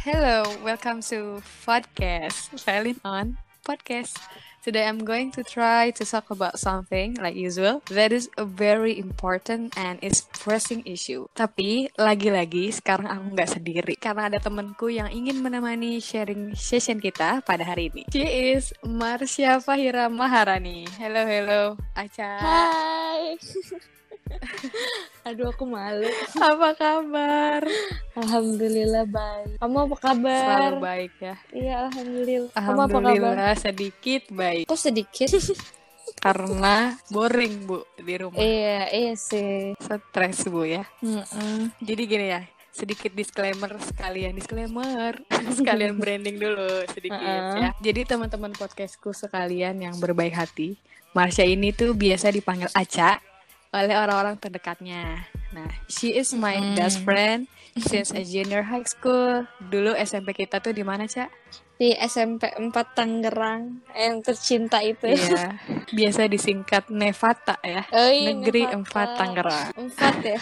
Hello, welcome to podcast Violin on podcast. Today I'm going to try to talk about something like usual that is a very important and is pressing issue. Tapi lagi-lagi sekarang aku nggak sendiri karena ada temanku yang ingin menemani sharing session kita pada hari ini. She is Marsha Fahira Maharani. Hello, hello, Aca. Hai. Aduh aku malu. Apa kabar? Alhamdulillah baik. Kamu apa kabar? Selalu baik ya. Iya alhamdulillah. Kamu apa kabar? Alhamdulillah sedikit baik Kok sedikit? karena boring bu di rumah. iya iya sih. Stres bu ya. Mm-mm. Jadi gini ya, sedikit disclaimer sekalian disclaimer sekalian branding dulu sedikit Uh-uh. ya. Jadi teman-teman podcastku sekalian yang berbaik hati, Marsha ini tuh biasa dipanggil Aca oleh orang-orang terdekatnya. Nah, she is my Mm. best friend since a junior high school. Dulu SMP kita tuh di mana, Ca? Di SMP 4 Tangerang yang tercinta itu. Iya, biasa disingkat Nevata ya. Oh, iya, Negeri Nevada. 4 Tangerang. Empat ya.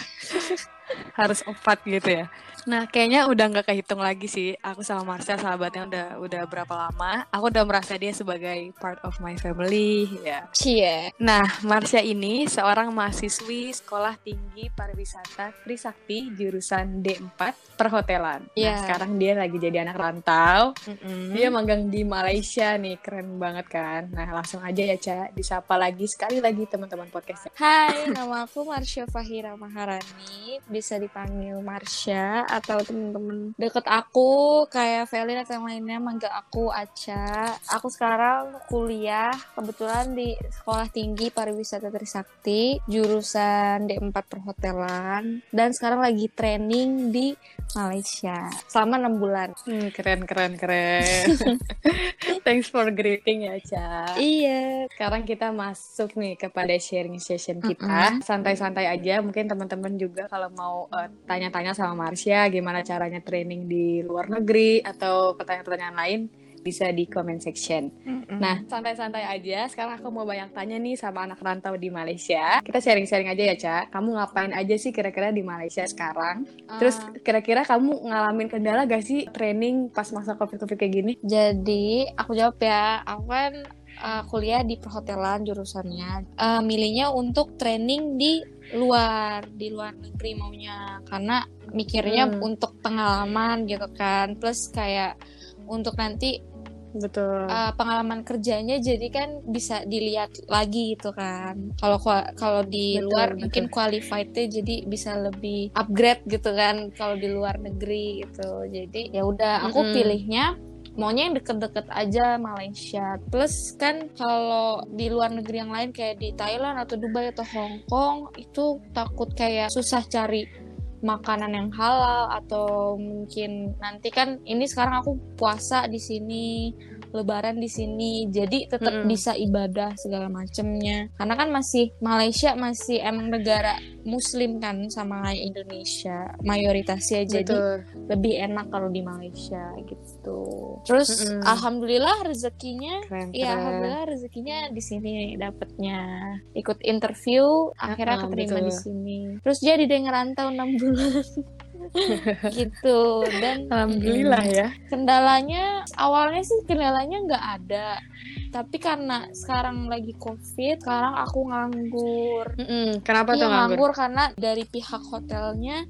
harus empat gitu ya. Nah, kayaknya udah nggak kehitung lagi sih. Aku sama Marsha sahabatnya udah udah berapa lama. Aku udah merasa dia sebagai part of my family ya. Cie. Nah, Marsha ini seorang mahasiswi Sekolah Tinggi Pariwisata Trisakti jurusan D4 Perhotelan. Nah, Iya. sekarang dia lagi jadi anak rantau. Mm-mm. Dia magang di Malaysia nih, keren banget kan. Nah, langsung aja ya, Ca, disapa lagi sekali lagi teman-teman podcastnya. Hai, nama aku Marsha Fahira Maharani. Bisa dipanggil Marsha atau temen-temen deket aku kayak Velin atau yang lainnya manggil aku Aca. Aku sekarang kuliah kebetulan di Sekolah Tinggi Pariwisata Trisakti jurusan D4 Perhotelan dan sekarang lagi training di Malaysia selama enam bulan. Hmm, keren, keren, keren. Thanks for greeting ya, Ca. Iya, Sekarang kita masuk nih kepada sharing session kita. Santai-santai aja, mungkin teman-teman juga kalau mau eh, tanya-tanya sama Marsha gimana caranya training di luar negeri atau pertanyaan-pertanyaan lain bisa di comment section. Nah, santai-santai aja. Sekarang aku mau banyak tanya nih sama anak rantau di Malaysia. Kita sharing-sharing aja ya, Ca. Kamu ngapain aja sih kira-kira di Malaysia sekarang? Terus Ah. kira-kira kamu ngalamin kendala gak sih training pas masa covid-covid kayak gini? Jadi aku jawab ya, aku kan uh, kuliah di perhotelan jurusannya. Uh, milihnya untuk training di luar, di luar negeri maunya, karena mikirnya Hmm. untuk pengalaman gitu kan, plus kayak untuk nanti Betul. uh, pengalaman kerjanya jadi kan bisa dilihat lagi gitu kan. Kalau kalau di Betul, luar betul. mungkin qualified-nya jadi bisa lebih upgrade gitu kan kalau di luar negeri gitu. Jadi ya udah aku Mm-mm. pilihnya maunya yang deket-deket aja Malaysia. Plus kan kalau di luar negeri yang lain kayak di Thailand atau Dubai atau Hong Kong itu takut kayak susah cari makanan yang halal atau mungkin nanti kan ini sekarang aku puasa di sini lebaran di sini jadi tetap Mm-mm. bisa ibadah segala macemnya karena kan masih Malaysia masih emang negara muslim kan sama Indonesia mayoritasnya jadi Betul. lebih enak kalau di Malaysia gitu terus Mm-mm. alhamdulillah rezekinya Keren, keren. alhamdulillah rezekinya di sini dapetnya. Ikut interview, akhirnya keterima betul. di sini. Terus jadi deh ngerantau 6 bulan. gitu. Dan Alhamdulillah mm, ya. kendalanya awalnya sih kendalanya nggak ada. Tapi karena sekarang lagi covid, sekarang aku nganggur. Mm-mm. Kenapa Iya tuh nganggur? nganggur karena dari pihak hotelnya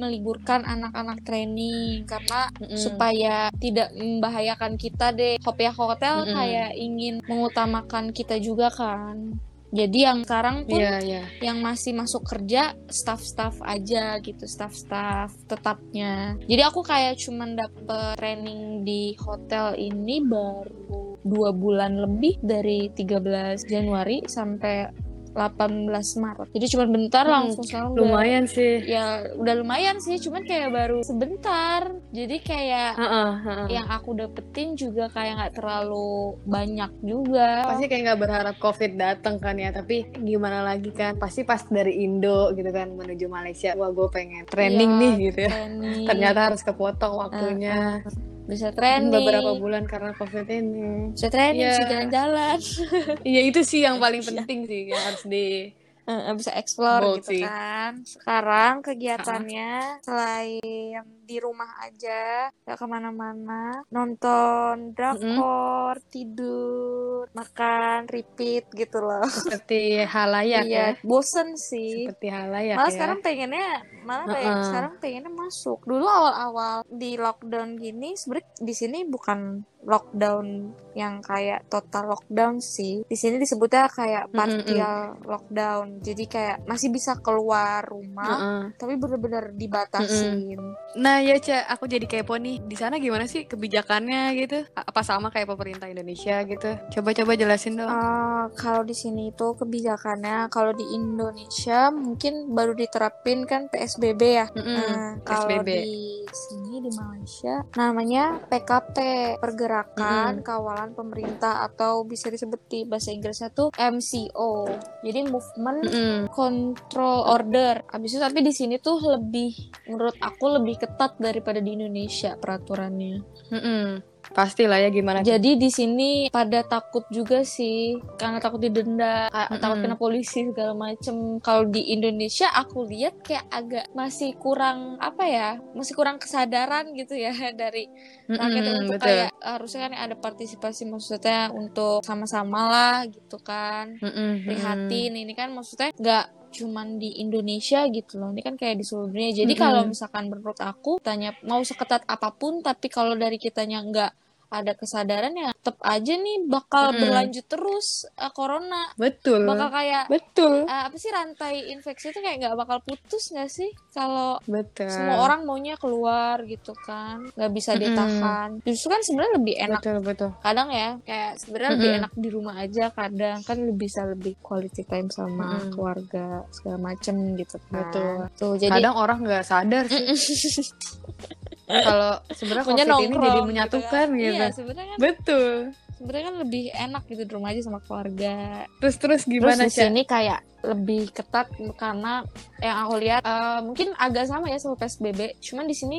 meliburkan anak-anak training karena Mm-mm. supaya tidak membahayakan kita deh. Pihak hotel Mm-mm. kayak ingin mengutamakan kita juga kan. Jadi yang sekarang pun Iya, iya. yang masih masuk kerja staff-staff aja gitu, staff-staff tetapnya. Jadi aku kayak cuman dapet training di hotel ini baru dua bulan lebih dari 13 Januari sampai 18 Maret. Jadi cuma bentar Hmm, langsung sekarang udah Lumayan sih. ya udah lumayan sih cuman kayak baru sebentar jadi kayak Heeh, heeh. yang aku dapetin juga kayak nggak terlalu banyak juga Pasti kayak nggak berharap COVID datang kan ya, tapi gimana lagi kan? Pasti pas dari Indo gitu kan menuju Malaysia, wah gue pengen training Iya, nih gitu ya. training Ternyata harus kepotong waktunya. Bisa training beberapa bulan karena covid ini bisa training Iya. bisa jalan-jalan iya itu sih yang paling penting sih yang harus di bisa explore Bold gitu sih. kan. Sekarang kegiatannya selain di rumah aja gak ke mana-mana. Nonton drakor tidur makan repeat gitu loh. Seperti halayak ya. iya bosen sih. Seperti halayak malah ya. sekarang pengennya malah pengen- Heeh. sekarang pengennya masuk. Dulu awal-awal di lockdown gini sebenarnya di sini bukan lockdown yang kayak total lockdown sih. Di sini disebutnya kayak partial lockdown. Jadi kayak masih bisa keluar rumah Heeh. tapi bener-bener dibatasin. Nah ya Ca, aku jadi kepo nih. Di sana gimana sih kebijakannya gitu? Apa sama kayak pemerintah Indonesia gitu? Coba-coba jelasin dong. Eh, kalau di sini itu kebijakannya kalau di Indonesia mungkin baru diterapin kan PSBB ya Mm-mm, Nah, kalau PSBB. di sini di Malaysia namanya PKP, pergerakan kawalan pemerintah atau bisa disebut di bahasa Inggrisnya tuh MCO. Jadi movement Mm-mm. control order. Habis itu tapi di sini tuh lebih menurut aku lebih ketat daripada di Indonesia peraturannya. Mm-mm. Pastilah ya gimana. Jadi di sini pada takut juga sih karena takut didenda, ka- Mm-mm. takut kena polisi segala macem. Kalau di Indonesia aku lihat kayak agak masih kurang apa ya, masih kurang kesadaran gitu ya dari rakyat Mm-mm, untuk betul. kayak harusnya kan ada partisipasi maksudnya untuk sama-sama lah gitu kan. Mm-mm, Prihatin ini kan maksudnya nggak cuman di Indonesia gitu loh ini kan kayak di seluruh dunia jadi Mm-mm. kalau misalkan menurut aku tanya mau seketat apa pun tapi kalau dari kitanya nggak ada kesadaran ya tetap aja nih bakal Mm-mm. berlanjut terus eh, corona Betul. bakal kayak Betul. eh, apa sih rantai infeksi itu kayak nggak bakal putus nggak sih kalau Betul. semua orang maunya keluar gitu kan nggak bisa ditahan justru kan sebenarnya lebih enak Betul, betul. kadang ya kayak sebenarnya lebih Mm-mm. enak di rumah aja kadang kan lebih bisa lebih quality time sama Mm-mm. keluarga segala macem gitu kan Betul. tuh jadi Kadang orang nggak sadar sih kalau sebenarnya COVID ini jadi gitu menyatukan kan. gitu. iya sebenarnya kan Betul. sebenarnya kan lebih enak gitu di rumah aja sama keluarga Terus terus terus gimana di Ca? sini kayak lebih ketat karena yang aku lihat eh, mungkin agak sama ya sama PSBB cuman di sini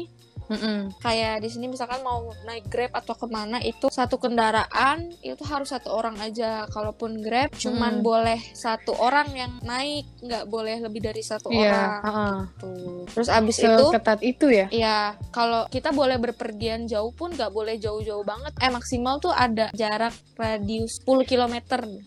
Mm-mm. kayak di sini misalkan mau naik Grab atau ke mana itu satu kendaraan itu harus satu orang aja kalaupun Grab cuman Hmm. boleh satu orang yang naik nggak boleh lebih dari satu Iya. orang heeh. tuh terus abis itu Seketat itu ya. ya kalau kita boleh berpergian jauh pun nggak boleh jauh-jauh banget eh maksimal tuh ada jarak radius 10 km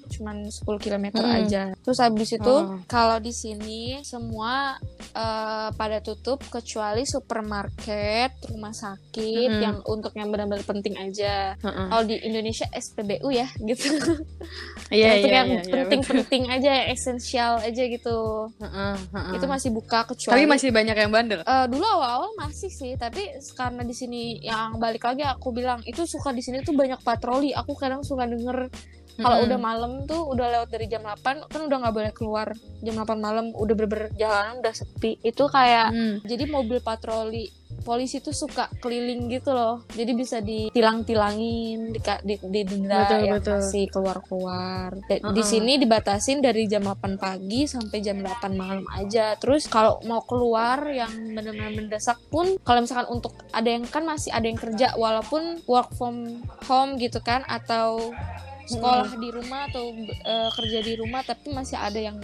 cuman 10 km Hmm. aja terus abis itu Oh. kalau di sini semua eh, pada tutup kecuali supermarket rumah sakit Mm-mm. yang untuk yang benar-benar penting aja Heeh. kalau di Indonesia SPBU ya gitu Iya untuk iya yang iya. iya, penting-penting aja yang esensial aja gitu betul. Heeh, heeh. itu masih buka kecuali Tapi masih banyak yang bandel. Eh, dulu awal-awal masih sih, tapi karena di sini yang balik lagi aku bilang itu suka di sini tuh banyak patroli. Aku kadang suka denger kalau Mm-mm. udah malam tuh udah lewat dari jam 8 kan udah nggak boleh keluar jam 8 malam udah bener-bener jalanan udah sepi. Itu kayak Hmm. jadi mobil patroli polisi tuh suka keliling gitu loh. Jadi bisa ditilang-tilangin, di, di, didenda Betul, yang betul. masih keluar-keluar. Di Uh-uh. sini dibatasin dari jam 8 pagi sampai jam 8 malam aja. Terus kalau mau keluar yang benar-benar mendesak pun kalau misalkan untuk ada yang kan masih ada yang kerja walaupun work from home gitu kan atau sekolah di rumah atau eh, kerja di rumah tapi masih ada yang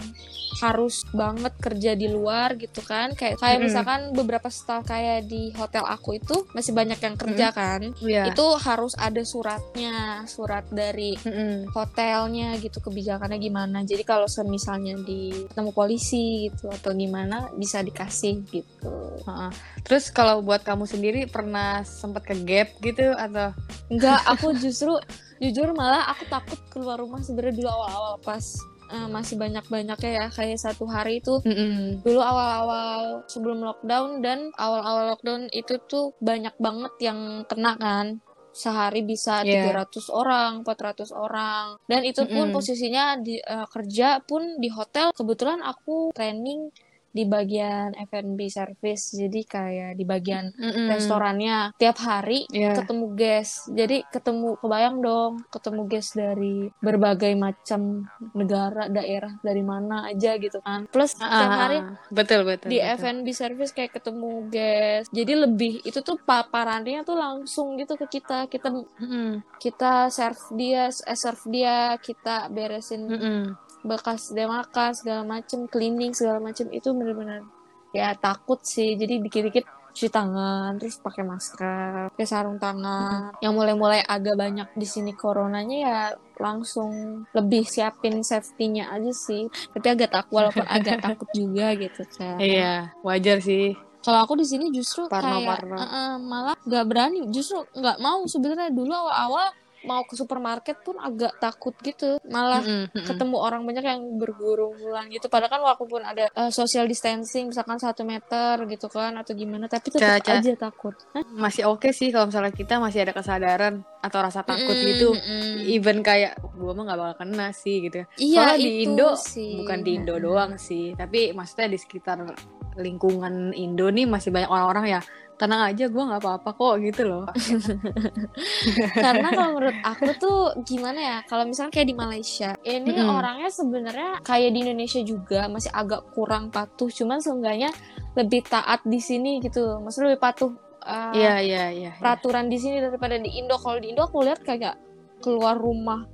harus banget kerja di luar gitu kan kayak kayak Mm-mm. misalkan beberapa staff kayak di hotel aku itu masih banyak yang kerja kan Iya. itu harus ada suratnya surat dari Mm-mm. hotelnya gitu kebijakannya gimana jadi kalau semisalnya di ketemu polisi gitu atau gimana bisa dikasih gitu Heeh. Terus kalau buat kamu sendiri pernah sempat ke gap gitu atau enggak aku justru jujur malah aku takut keluar rumah sebenarnya dulu awal-awal pas eh, masih banyak-banyaknya ya kayak satu hari itu Mm-mm. dulu awal-awal sebelum lockdown dan awal-awal lockdown itu tuh banyak banget yang kena kan sehari bisa Iya. 300 orang, 400 orang. Dan itu pun Mm-mm. posisinya di eh, kerja pun di hotel. Kebetulan aku training di bagian F&B service. Jadi kayak di bagian Mm-mm. restorannya tiap hari Iya. ketemu guest. Jadi ketemu kebayang dong, ketemu guest dari berbagai macam negara, daerah dari mana aja gitu kan. Plus Ah, tiap ah, hari ah. betul betul. di. F&B service kayak ketemu guest. Jadi lebih itu tuh paparannya tuh langsung gitu ke kita. Kita Mm-mm. kita serve dia, eh, serve dia, kita beresin Mm-mm. Bekas dia makan segala macem, cleaning segala macem itu bener-bener ya takut sih. Jadi dikit-dikit cuci tangan terus pakai masker pakai sarung tangan yang mulai-mulai agak banyak di sini coronanya ya langsung lebih siapin safety-nya aja sih tapi agak takut walaupun agak takut juga gitu kan Iya, wajar sih. kalau aku di sini justru Parno, kayak parno. eh, eh, malah nggak berani justru nggak mau sebenarnya dulu awal-awal mau ke supermarket pun agak takut gitu malah Mm-mm, mm-mm. ketemu orang banyak yang bergurung-guruan gitu padahal kan walaupun ada eh, social distancing misalkan satu meter gitu kan atau gimana tapi tetap Ca, ca. aja takut Hah? Masih oke sih kalau misalnya kita masih ada kesadaran atau rasa takut Mm-mm, gitu. mm-mm. Even kayak gua mah gak bakal kena sih gitu. iya Soalnya di Indo sih bukan di Indo doang sih, tapi maksudnya di sekitar lingkungan Indo nih masih banyak orang-orang ya tenang aja gua nggak apa-apa kok gitu loh. karena kalau menurut aku tuh gimana ya kalau misalnya kayak di Malaysia ini Mm-mm. orangnya sebenarnya kayak di Indonesia juga masih agak kurang patuh cuman seenggaknya lebih taat di sini gitu maksudnya lebih patuh uh, Iya iya iya. peraturan di sini daripada di Indo kalau di Indo aku lihat kayak keluar rumah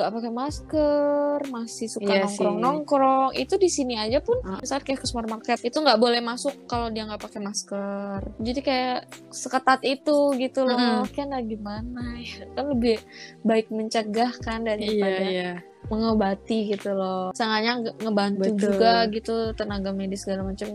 nggak pakai masker masih suka Iya sih. nongkrong nongkrong itu di sini aja pun Ah. misalnya kayak ke supermarket itu nggak boleh masuk kalau dia nggak pakai masker jadi kayak seketat itu gitu loh Mm-mm. kan lah gimana ya kan lebih baik mencegah kan Iya daripada iya. mengobati gitu loh sangatnya nge- ngebantu Betul. juga gitu tenaga medis segala macam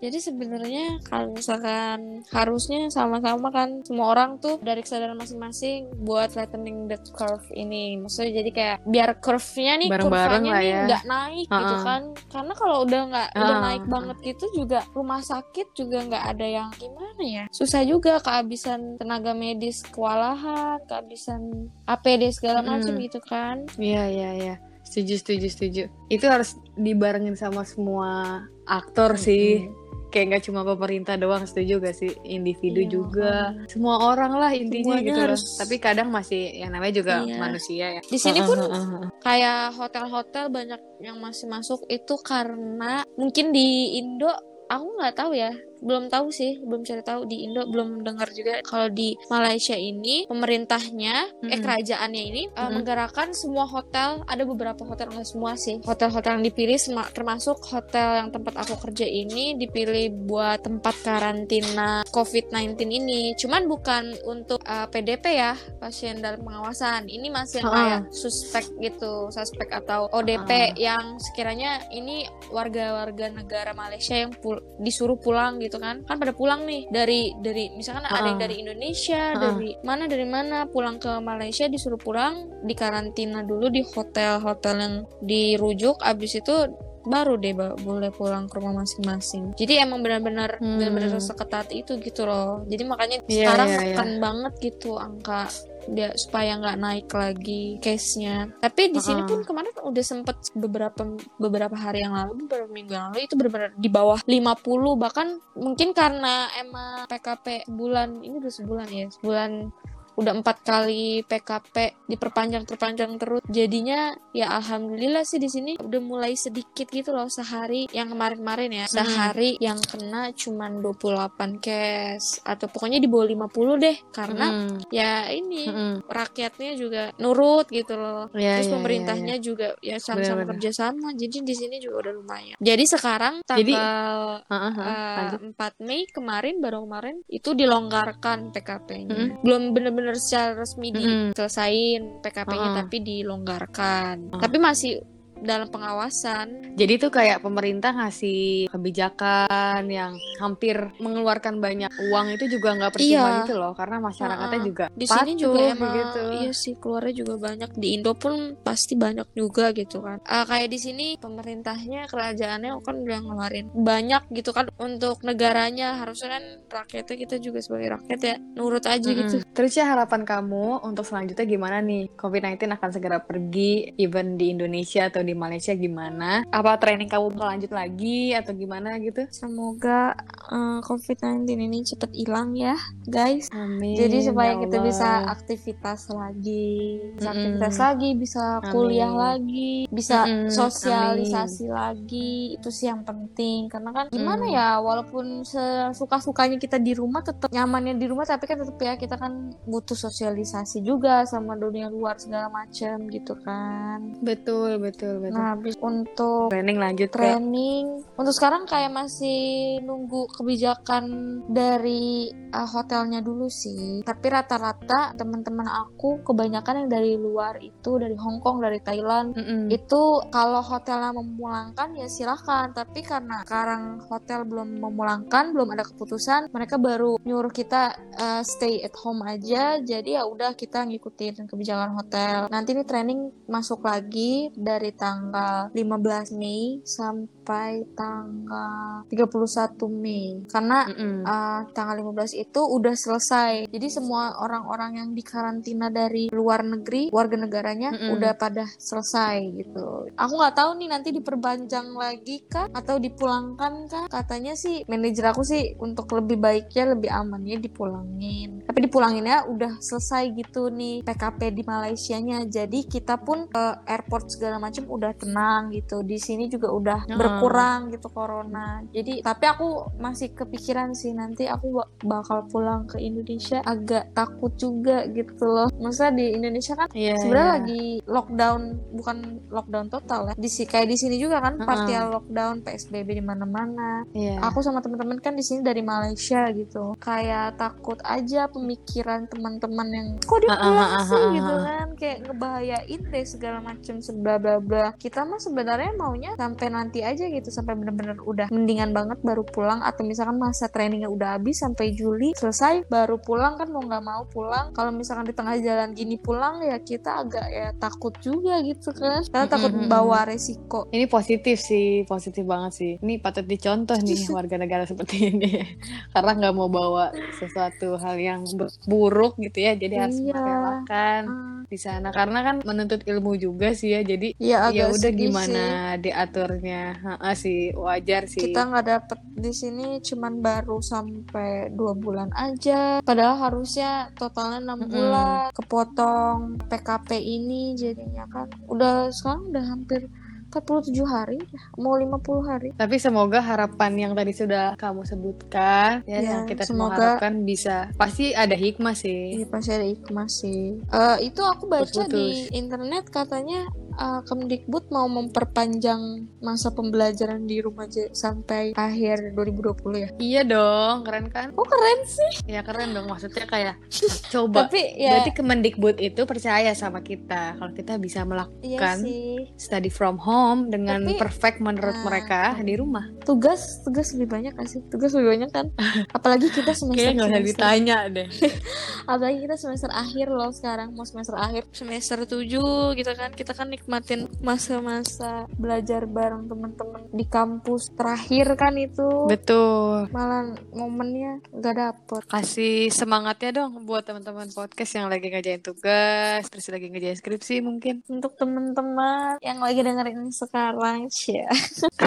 jadi sebenarnya kalau misalkan harusnya sama-sama kan semua orang tuh dari kesadaran masing-masing buat flattening the curve ini maksudnya jadi kayak biar curve-nya nih Bareng-bareng kurvanya lah nih ya. nggak naik gitu Ha-ha. kan karena kalau udah nggak udah Ha-ha. naik banget gitu juga rumah sakit juga nggak ada yang gimana ya susah juga kehabisan tenaga medis kewalahan kehabisan APD segala macam Mm-mm. gitu kan Iya iya iya. Setuju setuju setuju. Itu harus dibarengin sama semua aktor sih. Kayak nggak cuma pemerintah doang setuju gak sih? Individu Iya, juga. Semua orang lah intinya Semuanya gitu loh. harus- Tapi kadang masih yang namanya juga Iya. manusia ya. Di sini pun kayak hotel-hotel banyak yang masih masuk itu karena mungkin di Indo aku nggak tahu ya belum tahu sih belum cari tahu di Indo belum dengar juga kalau di Malaysia ini pemerintahnya eh Mm-mm. kerajaannya ini uh, Mm-mm. menggerakkan semua hotel ada beberapa hotel nggak semua sih hotel-hotel yang dipilih termasuk hotel yang tempat aku kerja ini dipilih buat tempat karantina COVID-19 ini cuman bukan untuk uh, PDP ya pasien dalam pengawasan ini masih Ha-ha. kayak suspek gitu suspek atau ODP yang sekiranya ini warga-warga negara Malaysia yang pul- disuruh pulang gitu kan kan pada pulang nih dari dari misalkan ada yang Ha-ha. dari Indonesia Ha-ha. dari mana dari mana pulang ke Malaysia disuruh pulang dikarantina dulu di hotel-hotel yang dirujuk abis itu baru deh boleh pulang ke rumah masing-masing jadi emang benar-benar Hmm. benar-benar seketat itu gitu loh jadi makanya Iya, sekarang iya, iya. tekan banget gitu angka dia supaya nggak naik lagi case-nya. Tapi di sini Uh-uh. pun kemarin udah sempet beberapa beberapa hari yang lalu, beberapa minggu yang lalu itu benar-benar di bawah 50 bahkan mungkin karena emang PKP bulan ini udah sebulan ya, sebulan udah empat kali PKP diperpanjang perpanjang terus jadinya ya alhamdulillah sih di sini udah mulai sedikit gitu loh sehari yang kemarin-kemarin ya sehari yang kena cuman 28 case atau pokoknya di bawah 50 deh karena Mm-mm. ya ini Mm-mm. rakyatnya juga nurut gitu loh. Iya, Terus iya, pemerintahnya juga ya sama-sama kerja sama. Jadi di sini juga udah lumayan. Jadi sekarang Jadi- tanggal Heeh, heeh. eh, Lanjut. 4 Mei kemarin baru kemarin itu dilonggarkan PKP-nya. Mm-mm. Belum bener-bener secara resmi Mm-mm. diselesain PKP-nya Uh-uh. tapi dilonggarkan. Uh. Tapi masih dalam pengawasan. Jadi tuh kayak pemerintah ngasih kebijakan yang hampir mengeluarkan banyak uang itu juga nggak percuma Iya. gitu loh karena masyarakatnya Uh-uh. juga Di sini juga emang gitu. iya sih keluarnya juga banyak. Di Indo pun pasti banyak juga gitu kan. Ah, kayak di sini pemerintahnya kerajaannya kan udah ngeluarin banyak gitu kan untuk negaranya harusnya kan rakyatnya kita juga sebagai rakyat ya nurut aja gitu. Mm-mm. Terus ya harapan kamu untuk selanjutnya gimana nih? COVID-19 akan segera pergi, even di Indonesia atau di Malaysia gimana? Apa training kamu bakal lanjut lagi atau gimana gitu? Semoga eh, COVID-19 ini cepet hilang ya guys. Amin. Jadi supaya ya kita bisa aktivitas lagi, bisa Mm-mm. aktivitas lagi, bisa Amin. kuliah lagi, bisa Mm-mm. sosialisasi lagi. Itu sih yang penting. Karena kan gimana Mm. ya, walaupun suka-sukanya kita di rumah tetap nyamannya di rumah, tapi kan tetap ya kita kan butuh sosialisasi juga sama dunia luar segala macam gitu kan. Betul, betul, betul. Nah, habis untuk Training lanjut training untuk sekarang kayak masih nunggu kebijakan dari uh, hotelnya dulu sih. Tapi rata-rata teman-teman aku kebanyakan yang dari luar itu dari Hong Kong dari Thailand Mm-mm. itu kalau hotelnya memulangkan ya silahkan. Tapi karena sekarang hotel belum memulangkan belum ada keputusan mereka baru nyuruh kita uh, stay at home aja. Jadi ya udah kita ngikutin kebijakan hotel. Nanti nih training masuk lagi dari tanggal 15 Mei sampai tanggal 31 Mei karena Mm-mm. uh, tanggal 15 itu udah selesai. Jadi semua orang-orang yang dikarantina dari luar negeri, warga negaranya Mm-mm. udah pada selesai gitu. Aku nggak tahu nih nanti diperpanjang lagi kah atau dipulangkan kah? Katanya sih manajer aku sih untuk lebih baiknya lebih amannya dipulangin. Tapi dipulanginnya udah selesai gitu nih PKP di Malaysianya. Jadi kita pun ke airport segala macam udah tenang gitu. Di sini juga udah Heeh. berkurang gitu corona. Jadi tapi aku masih kepikiran sih nanti aku ba- bakal pulang ke Indonesia agak takut juga gitu loh. Masa di Indonesia kan Iya, sebenarnya iya. lagi lockdown bukan lockdown total ya. Di kayak di sini juga kan partial lockdown PSBB di mana-mana. Iya. Aku sama teman-teman kan di sini dari Malaysia gitu. Kayak takut aja pemikiran teman-teman yang kok dia pulang sih gitu kan kayak ngebahayain deh segala macam sebla bla bla. Kita mah sebenarnya maunya sampai nanti aja gitu sampai bener-bener udah mendingan banget baru pulang atau misalkan masa trainingnya udah habis sampai Juli selesai baru pulang kan mau nggak mau pulang. Kalau misalkan di tengah jalan gini pulang ya kita agak ya takut juga gitu kan. Karena takut bawa resiko. Ini positif sih, positif banget sih. Ini patut dicontoh nih warga negara seperti ini. Karena nggak mau bawa sesuatu hal yang buruk gitu ya, jadi harus Iya. merelakan Ah, di sana. Karena kan menuntut ilmu juga sih ya, jadi Ya ya agak udah gimana sih. diaturnya. Heeh sih, wajar sih. kita nggak dapet di sini cuman baru sampai dua bulan aja padahal harusnya totalnya enam Mm-mm. bulan kepotong PKP ini jadinya kan udah sekarang udah hampir 47 hari mau 50 hari Tapi semoga harapan yang tadi sudah kamu sebutkan, ya, Ya, yang kita semua semoga- harapkan bisa. Pasti ada hikmah sih. Ini pasti ada hikmah sih. Eh, itu aku baca Putus-putus. di internet katanya eh, Kemdikbud mau memperpanjang masa pembelajaran di rumah aja sampai akhir 2020 ya. Iya dong, keren kan? Oh keren sih. Ya keren dong, maksudnya kayak coba. Tapi ya Berarti Kemendikbud itu percaya sama kita kalau kita bisa iya melakukan sih. study from home dengan Tapi- perfect menurut Ah. mereka di rumah. tugas tugas lebih banyak gak sih tugas lebih banyak kan apalagi kita semester Kayaknya nggak usah ditanya deh. apalagi kita semester akhir loh sekarang mau semester akhir semester 7 gitu kan kita kan nikmatin masa-masa belajar bareng teman-teman di kampus terakhir kan itu. Betul. malah momennya nggak dapet. Kasih semangatnya dong buat teman-teman podcast yang lagi ngerjain tugas, terus lagi ngerjain skripsi mungkin. untuk teman-teman yang lagi dengerin sekarang cia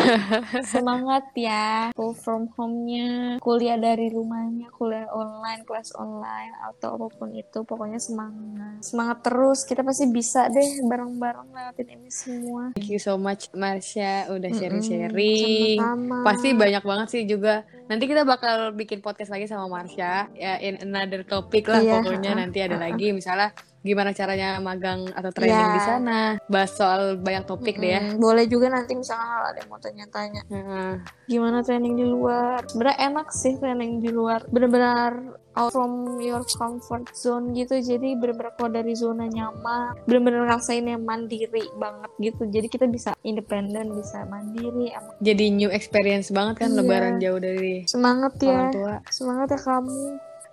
semangat ya. Go from home-nya kuliah dari rumahnya kuliah online kelas online atau apa pun itu pokoknya semangat. Semangat terus. Kita pasti bisa deh bareng-bareng lewatin ini semua Thank you so much Marsha udah sharing-sharing. sama-sama. Pasti banyak banget sih juga. Nanti kita bakal bikin podcast lagi sama Marsha ya in another topic lah Iya, pokoknya nanti ada lagi misalnya gimana caranya magang atau training Iya. di sana. Bahas soal banyak topik deh ya. Boleh juga nanti misalkan kalau ada yang mau tanya-tanya Heeh. gimana training di luar sebenarnya enak sih training di luar bener-bener out from your comfort zone gitu jadi bener-bener keluar dari zona nyaman bener-bener ngerasain yang mandiri banget gitu jadi kita bisa independen bisa mandiri emang Jadi new experience banget kan Iya. lebaran jauh dari semangat orang ya tua. semangat ya kamu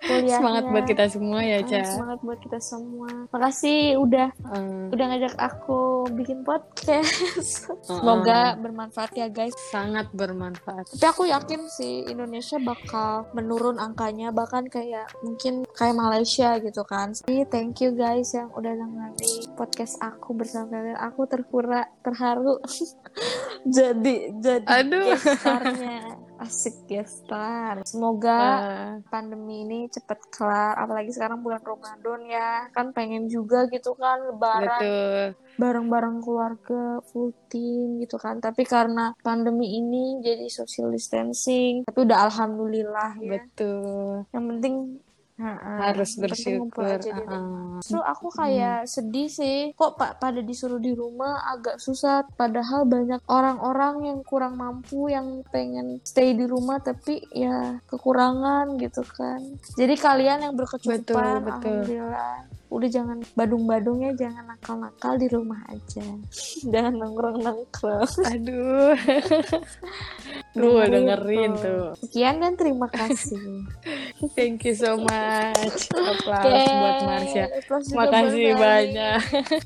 kuliahnya Semangat buat kita semua ya, Ca. semangat buat kita semua makasih udah Eh, udah ngajak aku bikin podcast semoga bermanfaat ya guys sangat bermanfaat. Tapi aku yakin sih Indonesia bakal menurun angkanya bahkan kayak mungkin kayak Malaysia gitu kan. Jadi thank you guys yang udah dengerin podcast aku bersama kalian. Aku terhura terharu jadi jadi Aduh. gestarnya asik gestar. Semoga Eh, pandemi ini cepet kelar. Apalagi sekarang bulan Ramadan ya kan pengen juga gitu kan Lebaran betul. bareng-bareng keluarga full team gitu kan tapi karena pandemi ini jadi social distancing tapi udah alhamdulillah ya Betul. yang penting Harus bersyukur uh-uh. Justru aku kayak sedih sih, kok pak pada disuruh di rumah agak susah. Padahal banyak orang-orang yang kurang mampu yang pengen stay di rumah tapi ya kekurangan gitu kan. Jadi kalian yang berkecukupan, Betul, betul. alhamdulillah. Udah jangan badung-badungnya jangan nakal-nakal di rumah aja. jangan nongkrong-nongkrong. aduh. Tuh dengerin tuh. Sekian dan terima kasih. Thank you so much. Applause Oke, buat Marsha. Makasih banyak.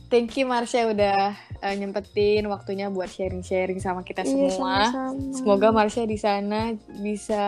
Thank you Marsha udah eh, nyempetin waktunya buat sharing-sharing sama kita Iya, semua. sama-sama. Semoga Marsha di sana bisa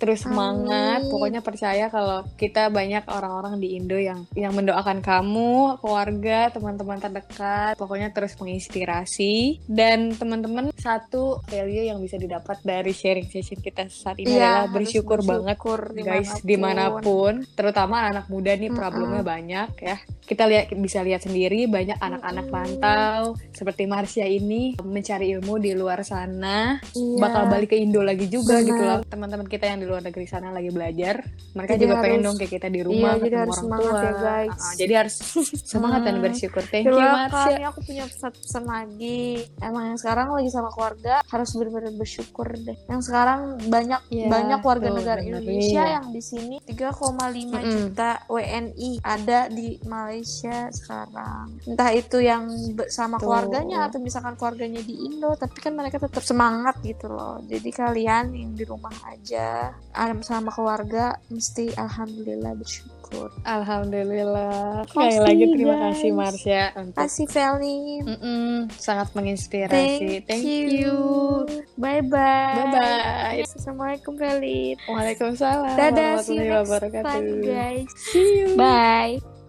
terus semangat. Amin. Pokoknya percaya kalau kita banyak orang-orang di Indo yang yang mendoakan kamu, keluarga, teman-teman terdekat. Pokoknya terus menginspirasi. Dan teman-teman satu value yang bisa didapat dari sharing session kita saat ini Iya, adalah harus bersyukur, banget bersyukur guys di mana pun. di mana pun terutama anak muda nih problemnya banyak ya kita lihat bisa lihat sendiri banyak anak-anak Mm-mm. rantau seperti Marsha ini mencari ilmu di luar sana Iya. bakal balik ke Indo lagi juga Benar. gitu loh teman-teman kita yang di luar negeri sana lagi belajar mereka Jadi juga pengen harus- dong kayak kita di rumah iya, jadi harus orang semangat tua ya, guys. Ah, jadi harus semangat dan bersyukur thank you welcome. Ini aku punya pesan-pesan lagi. Emang yang sekarang lagi sama keluarga harus benar-benar bersyukur deh. Yang sekarang banyak Iya, banyak warga tuh, negara bener, Indonesia iya. yang di sini 3,5 Mm-mm. juta WNI ada di Malaysia sekarang. Entah itu yang sama Tuh. keluarganya atau misalkan keluarganya di Indo, tapi kan mereka tetap semangat gitu loh. Jadi kalian yang di rumah aja, sama keluarga mesti alhamdulillah bersyukur. Alhamdulillah sekali lagi terima guys. kasih Marsha untuk Kasih Felin. Sangat menginspirasi thank, you. Bye bye. bye bye Assalamualaikum Felin. Waalaikumsalam Dadah, see you warahmatullahi next wabarakatuh time guys. see you Bye.